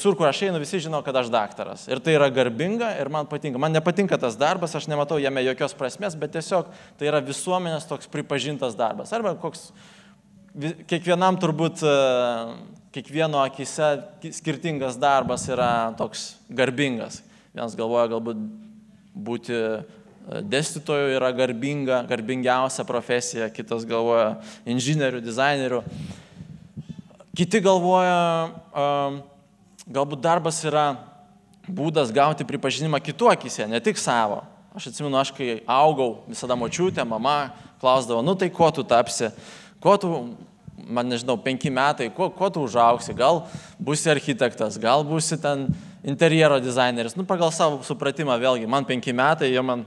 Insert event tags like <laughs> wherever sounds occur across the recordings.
Sur, kur aš einu, visi žino, kad aš daktaras. Ir tai yra garbinga ir man patinka. Man nepatinka tas darbas, aš nematau jame jokios prasmės, bet tiesiog tai yra visuomenės toks pripažintas darbas. Arba koks, kiekvienam turbūt, e, kiekvieno akise skirtingas darbas yra toks garbingas. Vienas galvoja galbūt būti e, dėstytoju yra garbinga, garbingiausia profesija, kitas galvoja inžinierių, dizainerių. Kiti galvoja, um, galbūt darbas yra būdas gauti pripažinimą kitų akise, ne tik savo. Aš atsimenu, aš kai augau, visada močiutė, mama klausdavo, nu tai ko tu tapsi, ko tu, man nežinau, penki metai, ko, ko tu užauksi, gal būsi architektas, gal būsi ten interjero dizaineris, nu pagal savo supratimą vėlgi, man penki metai, jie man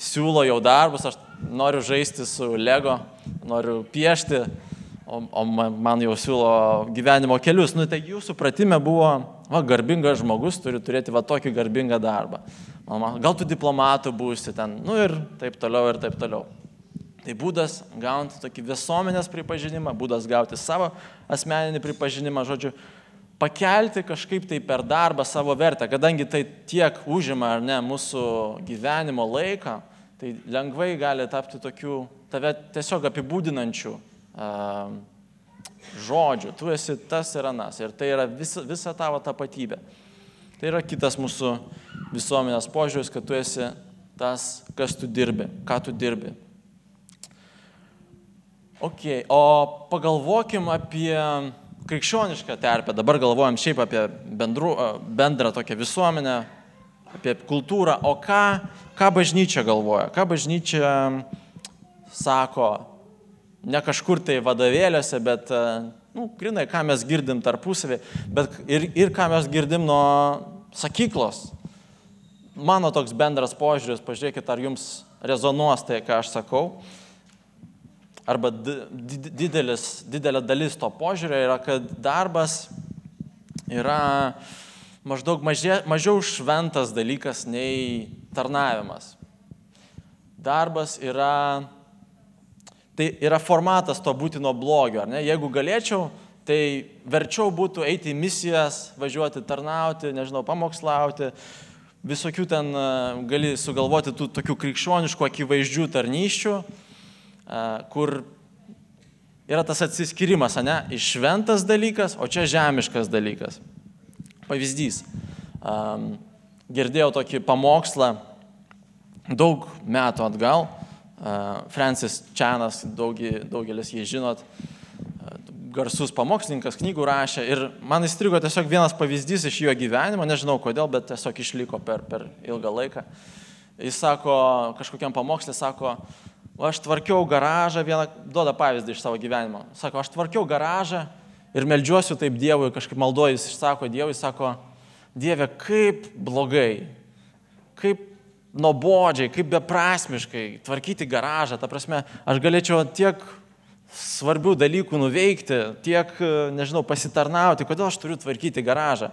siūlo jau darbus, aš noriu žaisti su Lego, noriu piešti, o, o man jau siūlo gyvenimo kelius. Nu, tai jų supratime buvo, va, garbingas žmogus turi turėti va tokį garbingą darbą. Mama, gal tu diplomatu būsi ten, nu ir taip toliau ir taip toliau. Tai būdas gauti tokį visuomenės pripažinimą, būdas gauti savo asmeninį pripažinimą, žodžiu, pakelti kažkaip tai per darbą savo vertę, kadangi tai tiek užima ar ne mūsų gyvenimo laiką, tai lengvai gali tapti tokių tave tiesiog apibūdinančių žodžių, tu esi tas ir anas. Ir tai yra visa, visa tavo tapatybė. Tai yra kitas mūsų visuomenės požiūris, kad tu esi tas, kas tu dirbi, ką tu dirbi. Ok, o pagalvokim apie krikščionišką terpę. Dabar galvojam šiaip apie bendru, bendrą tokią visuomenę, apie kultūrą. O ką, ką bažnyčia galvoja? Ką bažnyčia sako ne kažkur tai vadovėliuose, bet, e, nu, grinai, ką mes girdim tarpusavį, bet ir, ir ką mes girdim nuo sakyklos. Mano toks bendras požiūris, pažiūrėkit, ar jums rezonuos tai, ką aš sakau. Arba didelis, didelė dalis to požiūrio yra, kad darbas yra maždaug mažia, mažiau šventas dalykas nei tarnavimas. Darbas yra Tai yra formatas to būtino blogio, ar ne? Jeigu galėčiau, tai verčiau būtų eiti į misijas, važiuoti tarnauti, nežinau, pamokslauti, visokių ten e, gali sugalvoti tų tokių krikščioniškų akivaizdžių tarnyščių, e, kur yra tas atsiskirimas, ne, iš šventas dalykas, o čia žemiškas dalykas. Pavyzdys. Girdėjau tokį pamokslą daug metų atgal Francis Čianas, daugelis jį žinot, garsus pamokslininkas, knygų rašė ir man įstrigo tiesiog vienas pavyzdys iš jo gyvenimo, nežinau kodėl, bet tiesiog išliko per, per ilgą laiką. Jis sako, kažkokiam pamokslė sako, aš tvarkiau garažą, vieną, duoda pavyzdį iš savo gyvenimo. Sako, aš tvarkiau garažą ir melžiuosiu taip Dievui, kažkaip malduoju, jis išsako Dievui, sako, Dieve, kaip blogai, kaip nuobodžiai, kaip beprasmiškai tvarkyti garažą. Ta prasme, aš galėčiau tiek svarbių dalykų nuveikti, tiek, nežinau, pasitarnauti, kodėl aš turiu tvarkyti garažą.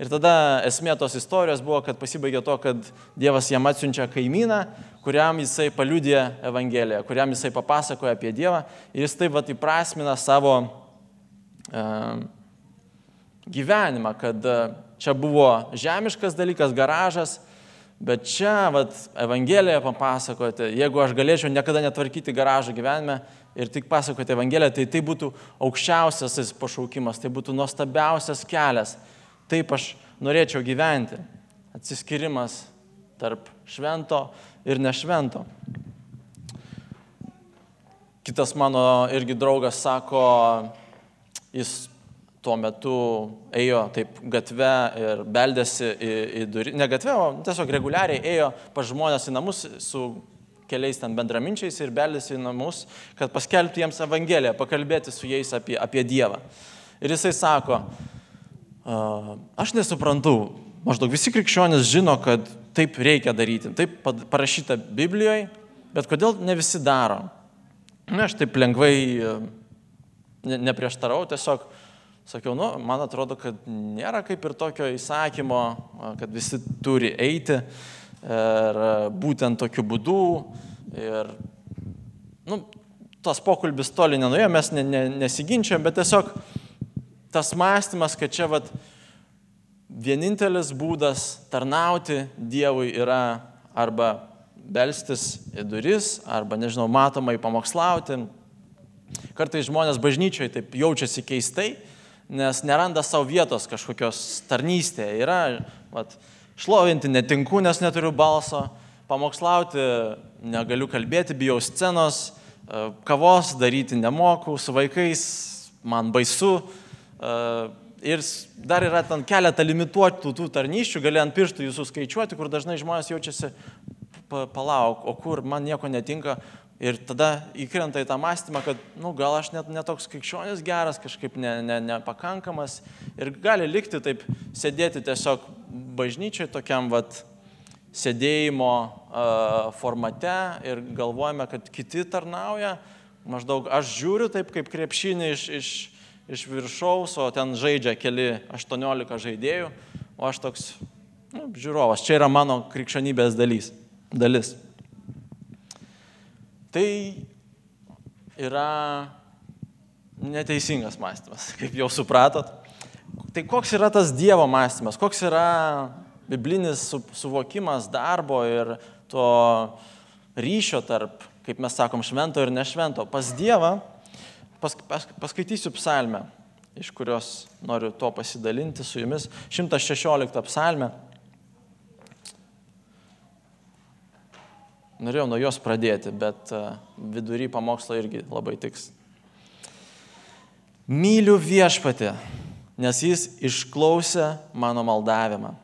Ir tada esmė tos istorijos buvo, kad pasibaigė to, kad Dievas jam atsiunčia kaimyną, kuriam jisai paliudė Evangeliją, kuriam jisai papasakoja apie Dievą ir jis taip pat įprasmina savo e, gyvenimą, kad čia buvo žemiškas dalykas, garažas, Bet čia, vat, Evangeliją papasakoti, jeigu aš galėčiau niekada netvarkyti garažo gyvenime ir tik pasakoti Evangeliją, tai tai būtų aukščiausias pašaukimas, tai būtų nuostabiausias kelias. Taip aš norėčiau gyventi. Atsiskirimas tarp švento ir nešvento. Kitas mano irgi draugas sako, jis tuo metu ėjo taip gatve ir beldėsi į, į durį, ne gatve, o tiesiog reguliariai ėjo pa žmonės į namus su keliais ten bendraminčiais ir beldėsi į namus, kad paskelbti jiems Evangeliją, pakalbėti su jais apie, apie Dievą. Ir jisai sako, aš nesuprantu, maždaug visi krikščionys žino, kad taip reikia daryti, taip parašyta Biblijoje, bet kodėl ne visi daro? Na, aš taip lengvai neprieštarau, tiesiog Sakiau, nu, man atrodo, kad nėra kaip ir tokio įsakymo, kad visi turi eiti ir būtent tokiu būdu. Ir, nu, tas pokalbis toli nenuėjo, mes ne, ne, nesiginčiam, bet tiesiog tas mąstymas, kad čia vat, vienintelis būdas tarnauti Dievui yra arba belstis į duris, arba, nežinau, matomai pamokslauti. Kartais žmonės bažnyčioje taip jaučiasi keistai, nes neranda savo vietos kažkokios tarnystėje. Yra, vat, šlovinti netinku, nes neturiu balso, pamokslauti negaliu kalbėti, bijau scenos, e, kavos daryti nemoku, su vaikais man baisu. E, ir dar yra ten keletą limituotų tų tarnyščių, gali ant pirštų jūsų skaičiuoti, kur dažnai žmonės jaučiasi, palauk, o kur man nieko netinka. Ir tada įkrenta į tą mąstymą, kad, na, nu, gal aš net netoks krikščionis geras, kažkaip ne, ne, nepakankamas. Ir gali likti taip, sėdėti tiesiog bažnyčiai tokiam, vat, sėdėjimo uh, formate ir galvojame, kad kiti tarnauja. Maždaug aš žiūriu taip kaip krepšinį iš, iš, iš viršaus, o ten žaidžia keli 18 žaidėjų, o aš toks nu, žiūrovas. Čia yra mano krikščionybės dalis. dalis. Tai yra neteisingas mąstymas, <laughs> kaip jau supratot. Tai koks yra tas Dievo mąstymas, koks yra biblinis suvokimas darbo ir to ryšio tarp, kaip mes sakom, švento ir nešvento. Pas Dievą Pas, pas, paskaitysiu psalmę, iš kurios noriu to pasidalinti su jumis. 116 psalmė. Norėjau nuo jos pradėti, bet e, vidury pamokslo irgi labai tiks. Myliu viešpatį, nes jis išklausė mano maldavimą.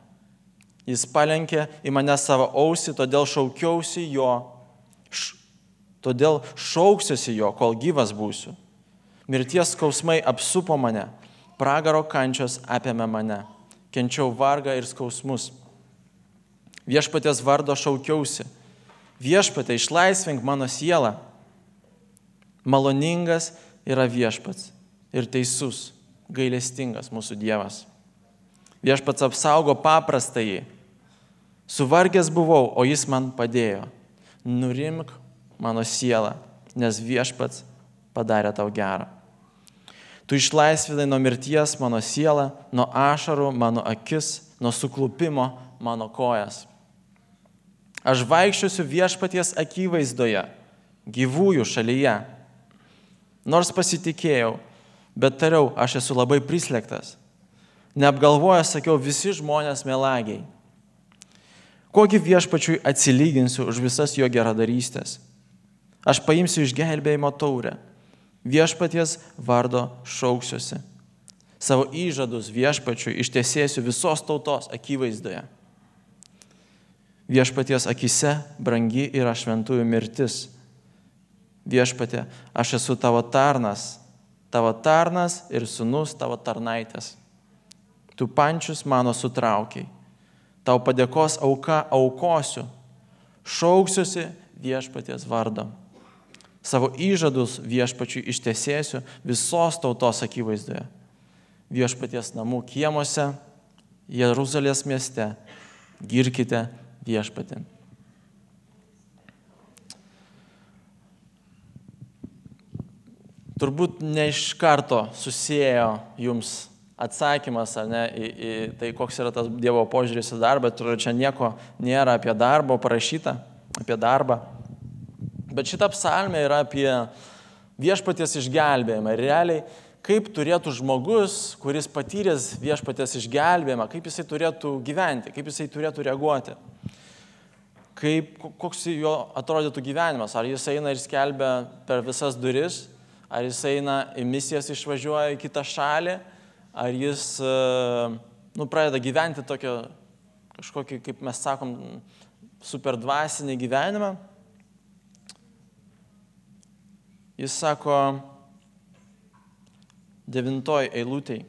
Jis palenkė į mane savo ausį, todėl šaukiausi jo, š, todėl šauksiuosi jo, kol gyvas būsiu. Mirties skausmai apsupo mane, pragaro kančios apėmė mane, kenčiau vargą ir skausmus. Viešpatės vardo šaukiausi, viešpatė išlaisvink mano sielą. Maloningas yra viešpats ir teisus, gailestingas mūsų Dievas. Viešpats apsaugo paprastąjį. Suvargęs buvau, o jis man padėjo. Nurimk mano sielą, nes viešpats padarė tau gerą. Tu išlaisvinai nuo mirties mano sielą, nuo ašarų mano akis, nuo suklupimo mano kojas. Aš vaikščiosiu viešpaties akivaizdoje, gyvųjų šalyje. Nors pasitikėjau, bet tariau, aš esu labai prislėgtas. Neapgalvojęs sakiau, visi žmonės melagiai. Kogi viešpačiui atsilyginsiu už visas jo geradarystės? Aš paimsiu išgelbėjimo taurę viešpaties vardo šauksiuosi. Savo įžadus viešpačiui ištiesėsiu visos tautos akivaizdoje. Viešpaties akise brangi yra šventųjų mirtis. Viešpatė, aš esu tavo tarnas, tavo tarnas ir sunus tavo tarnaitės. Tu pančius mano sutraukiai. Tau padėkos auka aukosiu. Šauksiuosi viešpaties vardo savo įžadus viešpačiui ištesėsiu visos tautos akivaizdoje. Viešpaties namų kiemuose, Jeruzalės mieste, girkite viešpatį. Turbūt ne iš karto susijęjo jums atsakymas, ar ne, į, į tai, koks yra tas Dievo požiūris į darbą, turbūt čia nieko nėra apie darbą parašyta, apie darbą. Bet šita psalmė yra apie viešpaties išgelbėjimą. Ir realiai, kaip turėtų žmogus, kuris patyręs viešpaties išgelbėjimą, kaip jisai turėtų gyventi, kaip jisai turėtų reaguoti. Kaip, koks jo atrodytų gyvenimas. Ar jis eina ir skelbia per visas duris, ar jis eina į misijas išvažiuoja į kitą šalį, ar jis e, nu, pradeda gyventi tokio kažkokį, kaip mes sakom, super dvasinį gyvenimą. Jis sako devintoj eilutėj,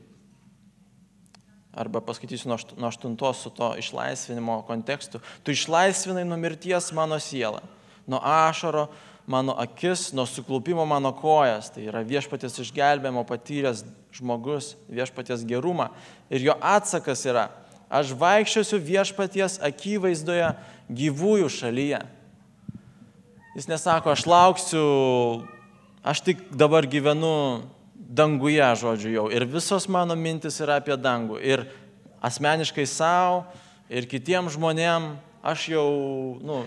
arba paskaitysiu nuo aštuntos su to išlaisvinimo kontekstu, tu išlaisvinai nuo mirties mano sielą, nuo ašaro mano akis, nuo suklupimo mano kojas, tai yra viešpatės išgelbėjimo patyręs žmogus, viešpatės gerumą. Ir jo atsakas yra, aš vaikščiosiu viešpaties akivaizdoje gyvųjų šalyje. Jis nesako, aš lauksiu aš tik dabar gyvenu danguje, žodžiu, jau. Ir visos mano mintis yra apie dangų. Ir asmeniškai savo ir kitiem žmonėm aš jau, nu,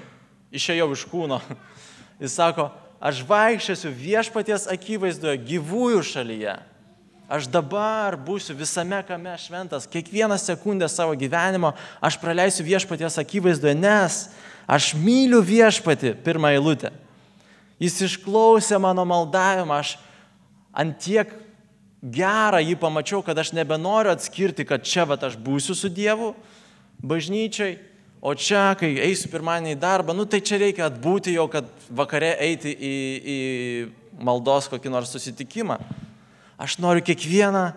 išėjau iš kūno. <laughs> Jis sako, aš vaikščiosiu viešpaties akivaizdoje gyvųjų šalyje. Aš dabar būsiu visame kame šventas, kiekvieną sekundę savo gyvenimo aš praleisiu viešpaties akivaizdoje, nes aš myliu viešpati, pirmą eilutę. Jis išklausė mano maldavimą, aš ant tiek gerą jį pamačiau, kad aš nebenoriu atskirti, kad čia va aš būsiu su Dievu, bažnyčiai, o čia, kai eisiu pirmąjį į darbą, nu tai čia reikia atbūti jau, kad vakare eiti į, į maldos kokį nors susitikimą. Aš noriu kiekvieną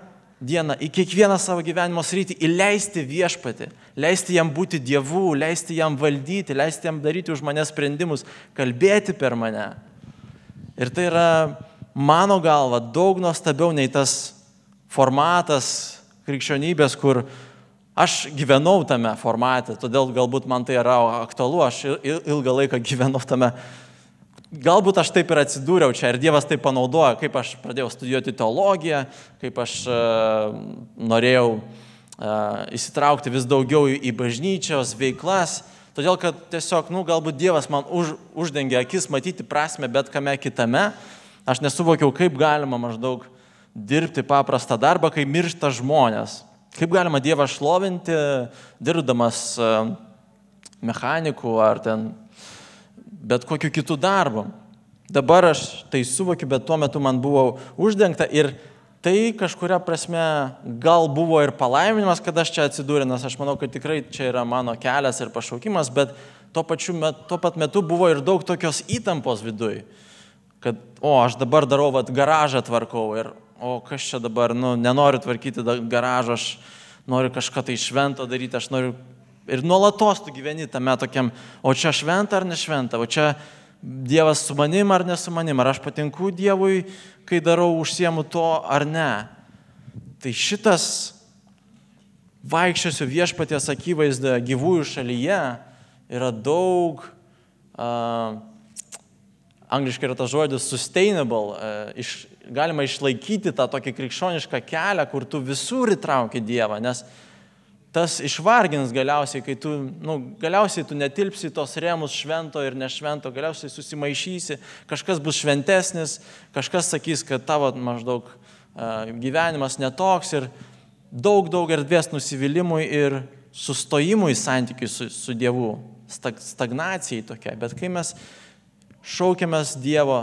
dieną, į kiekvieną savo gyvenimo sritį įleisti viešpatį, leisti jam būti dievu, leisti jam valdyti, leisti jam daryti už mane sprendimus, kalbėti per mane. Ir tai yra mano galva daug nuostabiau nei tas formatas krikščionybės, kur aš gyvenau tame formate, todėl galbūt man tai yra aktualu, aš ilgą laiką gyvenau tame. Galbūt aš taip ir atsidūriau čia ir Dievas tai panaudojo, kaip aš pradėjau studijuoti teologiją, kaip aš uh, norėjau uh, įsitraukti vis daugiau į, į bažnyčios veiklas, todėl kad tiesiog, nu, galbūt Dievas man už, uždengė akis matyti prasme bet kame kitame, uh, Aš nesuvokiau, kaip galima maždaug dirbti paprastą darbą, kai miršta žmonės. Kaip galima Dievą šlovinti, dirbdamas e, mechanikų ar ten bet kokiu kitų darbų. Dabar aš tai suvokiu, bet tuo metu man buvo uždengta ir tai kažkuria prasme gal buvo ir palaiminimas, kad aš čia atsidūrė, nes aš manau, kad tikrai čia yra mano kelias ir pašaukimas, bet tuo, metu, tuo pat metu buvo ir daug tokios įtampos viduje kad, o, aš dabar darau, vad, garažą tvarkau ir, o, kas čia dabar, nu, nenoriu tvarkyti garažą, aš noriu kažką tai švento daryti, aš noriu ir nuolatos tu gyveni tame tokiam, o čia šventa ar nešventa, o čia Dievas su manim ar ne su manim, ar aš patinku Dievui, kai darau, užsiemu to ar ne. Tai šitas vaikščiosiu viešpaties akivaizdoje gyvųjų šalyje yra daug uh, angliškai yra tas žodis sustainable, e, iš, galima išlaikyti tą tokį krikščionišką kelią, kur tu visur įtrauki Dievą, nes tas išvargins galiausiai, kai tu, nu, galiausiai tu netilpsi tos rėmus švento ir nešvento, galiausiai susimaišysi, kažkas bus šventesnis, kažkas sakys, kad tavo maždaug uh, gyvenimas netoks ir daug, daug erdvės nusivylimui ir sustojimui santykiui su, su Dievu, stag, stagnacijai tokia. Bet kai mes šaukiamės Dievo,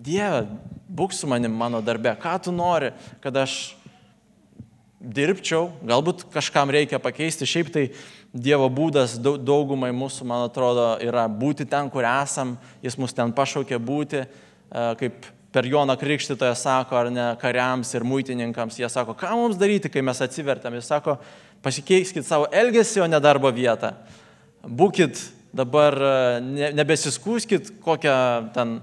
Dieve, būk su manim mano darbe, ką tu nori, kad aš dirbčiau, galbūt kažkam reikia pakeisti, šiaip tai Dievo būdas daugumai mūsų, man atrodo, yra būti ten, kur esam, jis mus ten pašaukė būti, e, kaip per Joną Krikštytoją sako, ar ne, kariams ir muitininkams, jie sako, ką mums daryti, kai mes atsivertam, jis sako, pasikeiskit savo elgesį, o ne darbo vietą. Būkit dabar e, ne, nebesiskūskit, kokią ten,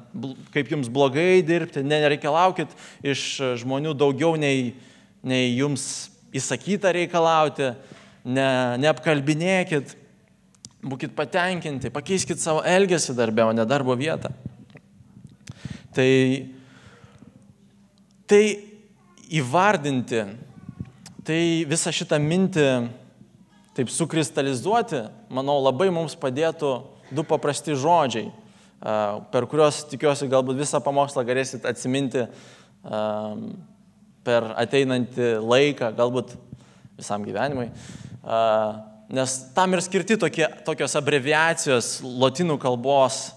kaip jums blogai dirbti, nereikalaukit iš žmonių daugiau nei, nei jums įsakyta reikalauti, ne, neapkalbinėkit, būkit patenkinti, pakeiskit savo elgesį darbę, o ne darbo vietą. Tai, tai įvardinti, tai visą šitą mintį taip sukristalizuoti, manau, labai mums padėtų du paprasti žodžiai, per kuriuos tikiuosi galbūt visą pamokslą galėsit atsiminti per ateinantį laiką, galbūt visam gyvenimui. Nes tam ir skirti tokie, tokios abreviacijos latinų kalbos,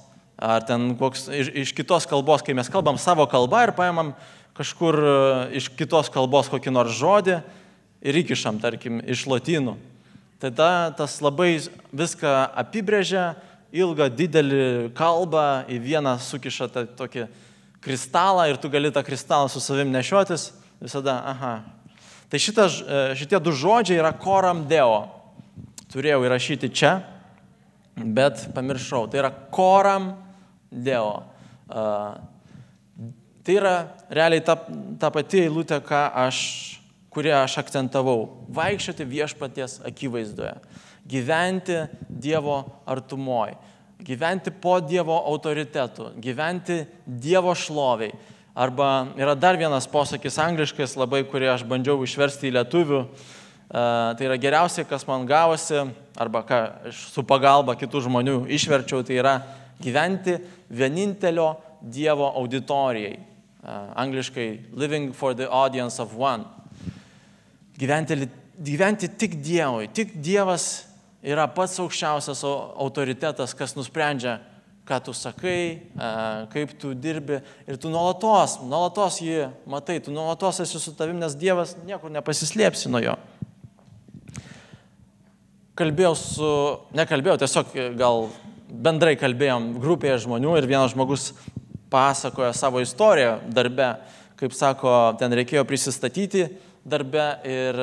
ar ten koks, iš, iš kitos kalbos, kai mes kalbam savo kalbą ir paimam kažkur iš kitos kalbos kokį nors žodį ir įkišam, tarkim, iš latinų. Tada tas labai viską apibrėžia, ilgą, didelį kalbą, į vieną sukiša tą tokį kristalą ir tu gali tą kristalą su savim nešiotis visada, aha. Tai šitas, e, šitie du žodžiai yra koram deo. Turėjau įrašyti čia, bet pamiršau. Tai yra koram deo. Uh, tai yra realiai ta, ta pati eilutė, ką aš kurią aš akcentavau - vaikščioti viešpaties akivaizdoje, gyventi Dievo artumoje, gyventi po Dievo autoritetu, gyventi Dievo šloviai. Arba yra dar vienas posakis angliškas labai, kurį aš bandžiau išversti į lietuvių. tai yra geriausiai, kas man gavosi, arba ką su pagalba kitų žmonių išverčiau, tai yra gyventi vienintelio Dievo auditorijai. Angliškai living for the audience of one. Gyventi, gyventi tik Dievui. Tik Dievas yra pats aukščiausias autoritetas, kas nusprendžia, ką tu sakai, kaip tu dirbi ir tu nuolatos, nuolatos jį matai, tu nuolatos esi su tavim, nes Dievas niekur nepasislėpsi nuo jo. Kalbėjau su, nekalbėjau, tiesiog gal bendrai kalbėjom grupėje žmonių ir vienas žmogus pasakoja savo istoriją darbe, kaip sako, ten reikėjo prisistatyti darbe ir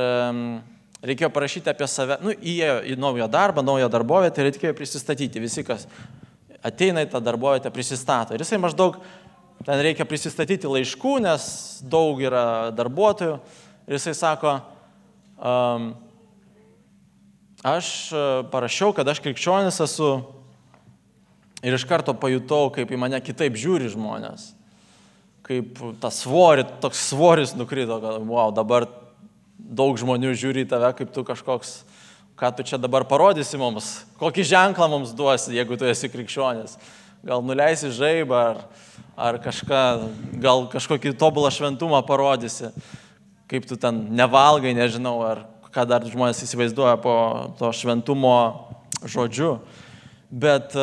reikėjo parašyti apie save, nu, įėjo į naują darbą, naują darbovietę ir reikėjo prisistatyti. Visi, kas ateina į tą darbovietę, prisistato. Ir jisai maždaug, ten reikia prisistatyti laiškų, nes daug yra darbuotojų. Ir jisai sako, um, aš e, parašiau, kad aš krikščionis esu ir iš karto pajutau, kaip į mane kitaip žiūri žmonės. Kaip tas svoris, toks svoris nukrito, kad, wow, dabar daug žmonių žiūri į tave, kaip tu kažkoks ką tu čia dabar parodysi mums, kokį ženklą mums duosi, jeigu tu esi krikščionis. Gal nuleisi žaibą ar, ar kažką, gal kažkokį tobulą šventumą parodysi, kaip tu ten nevalgai, nežinau, ar ką dar žmonės įsivaizduoja po to šventumo žodžiu. Bet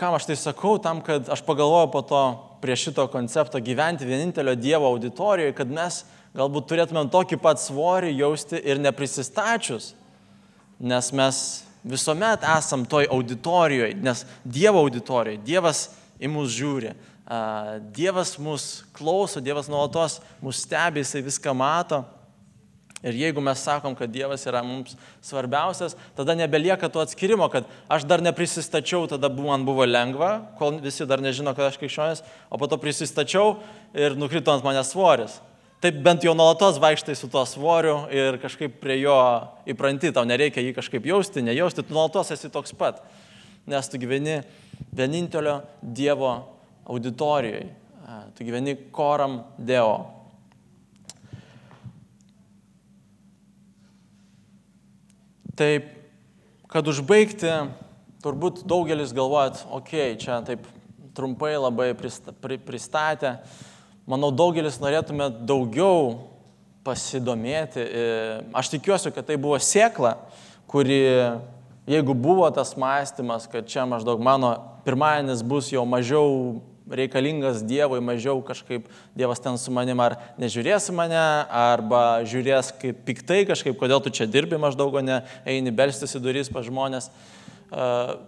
kam aš tai sakau, tam, kad aš pagalvoju po to prie šito koncepto gyventi vienintelio Dievo auditorijoje, kad mes galbūt turėtumėm tokį pat svorį jausti ir neprisistačius, nes mes visuomet esam toj auditorijoje, nes Dievo auditorijoje, Dievas į mus žiūri, Dievas mus klauso, Dievas nuolatos mus stebi, jisai viską mato. Ir jeigu mes sakom, kad Dievas yra mums svarbiausias, tada nebelieka to atskirimo, kad aš dar neprisistačiau, tada man buvo lengva, kol visi dar nežino, kad aš krikščionis, o po to prisistačiau ir nukrito ant manęs svoris. Taip bent jau nuolatos vaikštai su tuo svoriu ir kažkaip prie jo įpranti, tau nereikia jį kažkaip jausti, nejausti, tu nuolatos esi toks pat, nes tu gyveni vienintelio Dievo auditorijoje, tu gyveni koram Deo. Taip, kad užbaigti, turbūt daugelis galvojat, okei, okay, čia taip trumpai labai pristatė, manau, daugelis norėtume daugiau pasidomėti. Aš tikiuosi, kad tai buvo sėkla, kuri, jeigu buvo tas mąstymas, kad čia maždaug mano pirmadienis bus jau mažiau reikalingas Dievui, mažiau kažkaip Dievas ten su manim ar nežiūrės mane, arba žiūrės kaip piktai kažkaip, kodėl tu čia dirbi maždaug, o ne eini belstis į duris pa žmonės. Uh,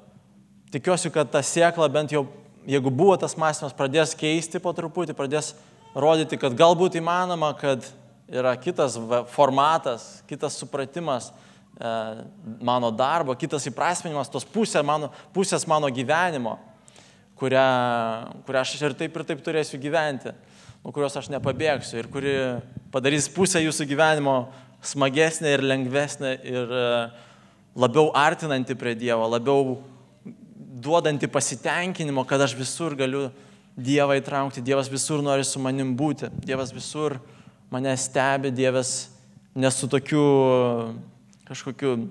tikiuosi, kad ta sėkla bent jau, jeigu buvo tas mąstymas, pradės keisti po truputį, pradės rodyti, kad galbūt įmanoma, kad yra kitas formatas, kitas supratimas e, mano darbo, kitas įprasminimas tos pusės mano, pusės mano gyvenimo, kurią, kurią aš ir taip ir taip turėsiu gyventi, nuo kurios aš nepabėgsiu ir kuri padarys pusę jūsų gyvenimo smagesnė ir lengvesnė ir e, labiau artinanti prie Dievo, labiau duodanti pasitenkinimo, kad aš visur galiu Dievą įtraukti, Dievas visur nori su manim būti, Dievas visur mane stebi, Dievas nesu tokiu kažkokiu uh,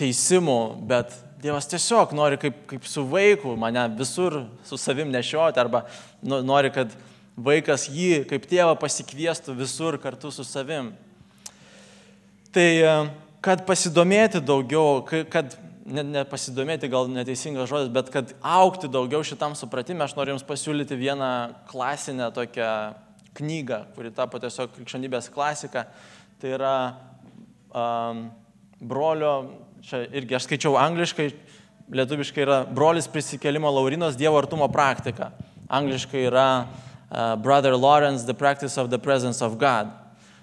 teisimu, bet Dievas tiesiog nori kaip, kaip su vaiku mane visur su savim nešioti arba nu, nori, kad vaikas jį kaip tėvą pasikviestų visur kartu su savim. Tai kad pasidomėti daugiau, kad nepasidomėti gal neteisingas žodis, bet kad aukti daugiau šitam supratime, aš noriu Jums pasiūlyti vieną klasinę tokią knygą, kuri tapo tiesiog krikščionybės klasika. Tai yra um, brolio, čia irgi aš skaičiau angliškai, lietuviškai yra brolis prisikelimo Laurinos Dievo artumo praktika. Angliškai yra uh, Brother Lawrence, The Practice of the Presence of God.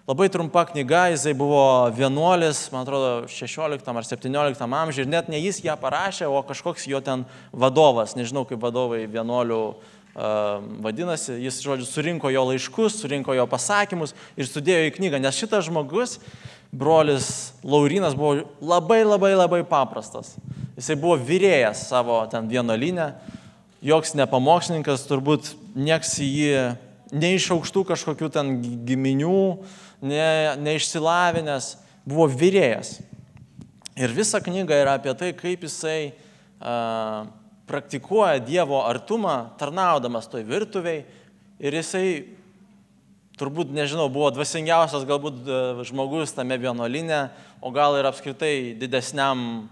Labai trumpa knyga, jisai buvo vienuolis, man atrodo, 16 ar 17 amžiuje ir net ne jis ją parašė, o kažkoks jo ten vadovas, nežinau kaip vadovai vienuolių uh, vadinasi, jis, žodžiu, surinko jo laiškus, surinko jo pasakymus ir sudėjo į knygą, nes šitas žmogus, brolis Laurinas, buvo labai labai labai paprastas. Jisai buvo vyrėjas savo ten vienolinę, joks nepamokslininkas, turbūt nieks į jį ne iš aukštų kažkokių ten giminių, ne, neišsilavinęs, buvo vyrėjas. Ir visa knyga yra apie tai, kaip jisai a, praktikuoja Dievo artumą, tarnaudamas toj virtuviai. Ir jisai turbūt, nežinau, buvo dvasingiausias galbūt e, žmogus tame vienuolinė, o gal ir apskritai didesniam,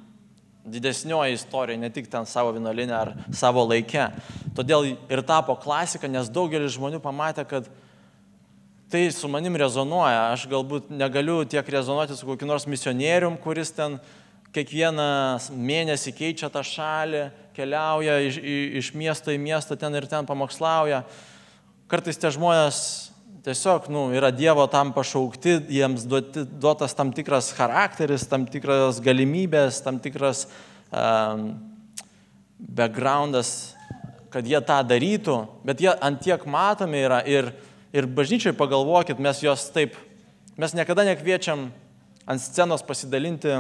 didesnioji istorija, ne tik ten savo vienuolinė ar savo laikė. Todėl ir tapo klasika, nes daugelis žmonių pamatė, kad tai su manim rezonuoja. Aš galbūt negaliu tiek rezonuoti su kokiu nors misionierium, kuris ten kiekvieną mėnesį keičia tą šalį, keliauja iš, iš miesto į miestą ten ir ten pamokslauja. Kartais tie žmonės tiesiog nu, yra Dievo tam pašaukti, jiems duoti, duotas tam tikras charakteris, tam tikras galimybės, tam tikras um, backgroundas, kad jie tą darytų, bet jie antiek matomi yra ir, ir bažnyčiai pagalvokit, mes juos taip, mes niekada nekviečiam ant scenos pasidalinti,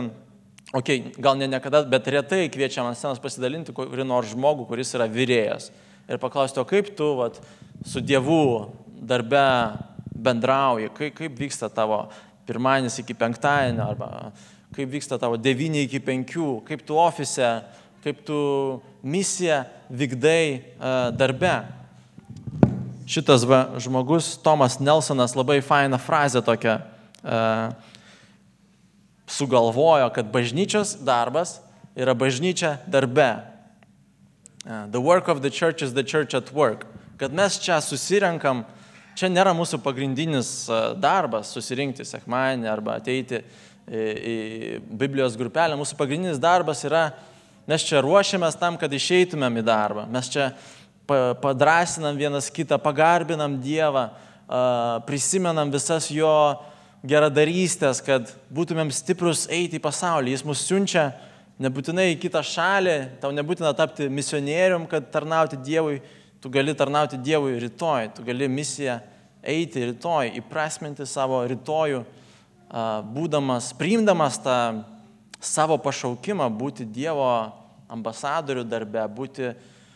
okay, gal ne niekada, bet retai kviečiam ant scenos pasidalinti kurį nors žmogų, kuris yra vyrėjas. Ir paklausti, o kaip tu vat, su Dievu darbe bendrauji, kaip, kaip vyksta tavo pirmadienis iki penktadienio, arba kaip vyksta tavo devyni iki penkių, kaip tu ofise, kaip tu misiją vykdai uh, darbe. Šitas va, žmogus, Tomas Nelsonas, labai fainą frazę tokią uh, sugalvojo, kad bažnyčios darbas yra bažnyčia darbe. Uh, the work of the church is the church at work. Kad mes čia susirenkam Čia nėra mūsų pagrindinis darbas susirinkti sekmadienį arba ateiti į, į Biblijos grupelę. Mūsų pagrindinis darbas yra, mes čia ruošiamės tam, kad išeitumėm į darbą. Mes čia padrasinam vienas kitą, pagarbinam Dievą, prisimenam visas jo geradarystės, kad būtumėm stiprus eiti į pasaulį. Jis mus siunčia nebūtinai į kitą šalį, tau nebūtina tapti misionierium, kad tarnauti Dievui Tu gali tarnauti Dievui rytoj, tu gali misiją eiti rytoj, įprasminti savo rytojų, būdamas, priimdamas tą savo pašaukimą būti Dievo ambasadorių darbe, būti,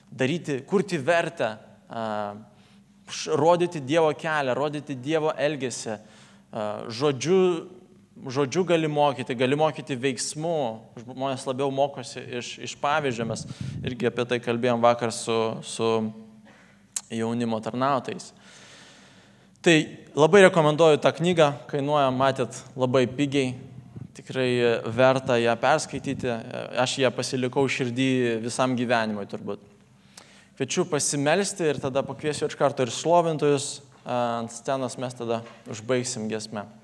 daryti, kurti vertę, rodyti Dievo kelią, rodyti Dievo elgesį. Žodžiu, žodžiu gali mokyti, gali mokyti veiksmų, žmonės labiau mokosi iš, iš pavyzdžio, mes irgi apie tai kalbėjom vakar su, su jaunimo tarnautais. Tai labai rekomenduoju tą knygą, kainuoja, matėt, labai pigiai, tikrai verta ją perskaityti, aš ją pasilikau širdį visam gyvenimui turbūt. Kviečiu pasimelsti ir tada pakviesiu iš karto ir šlovintojus ant scenos, mes tada užbaigsim gesmę.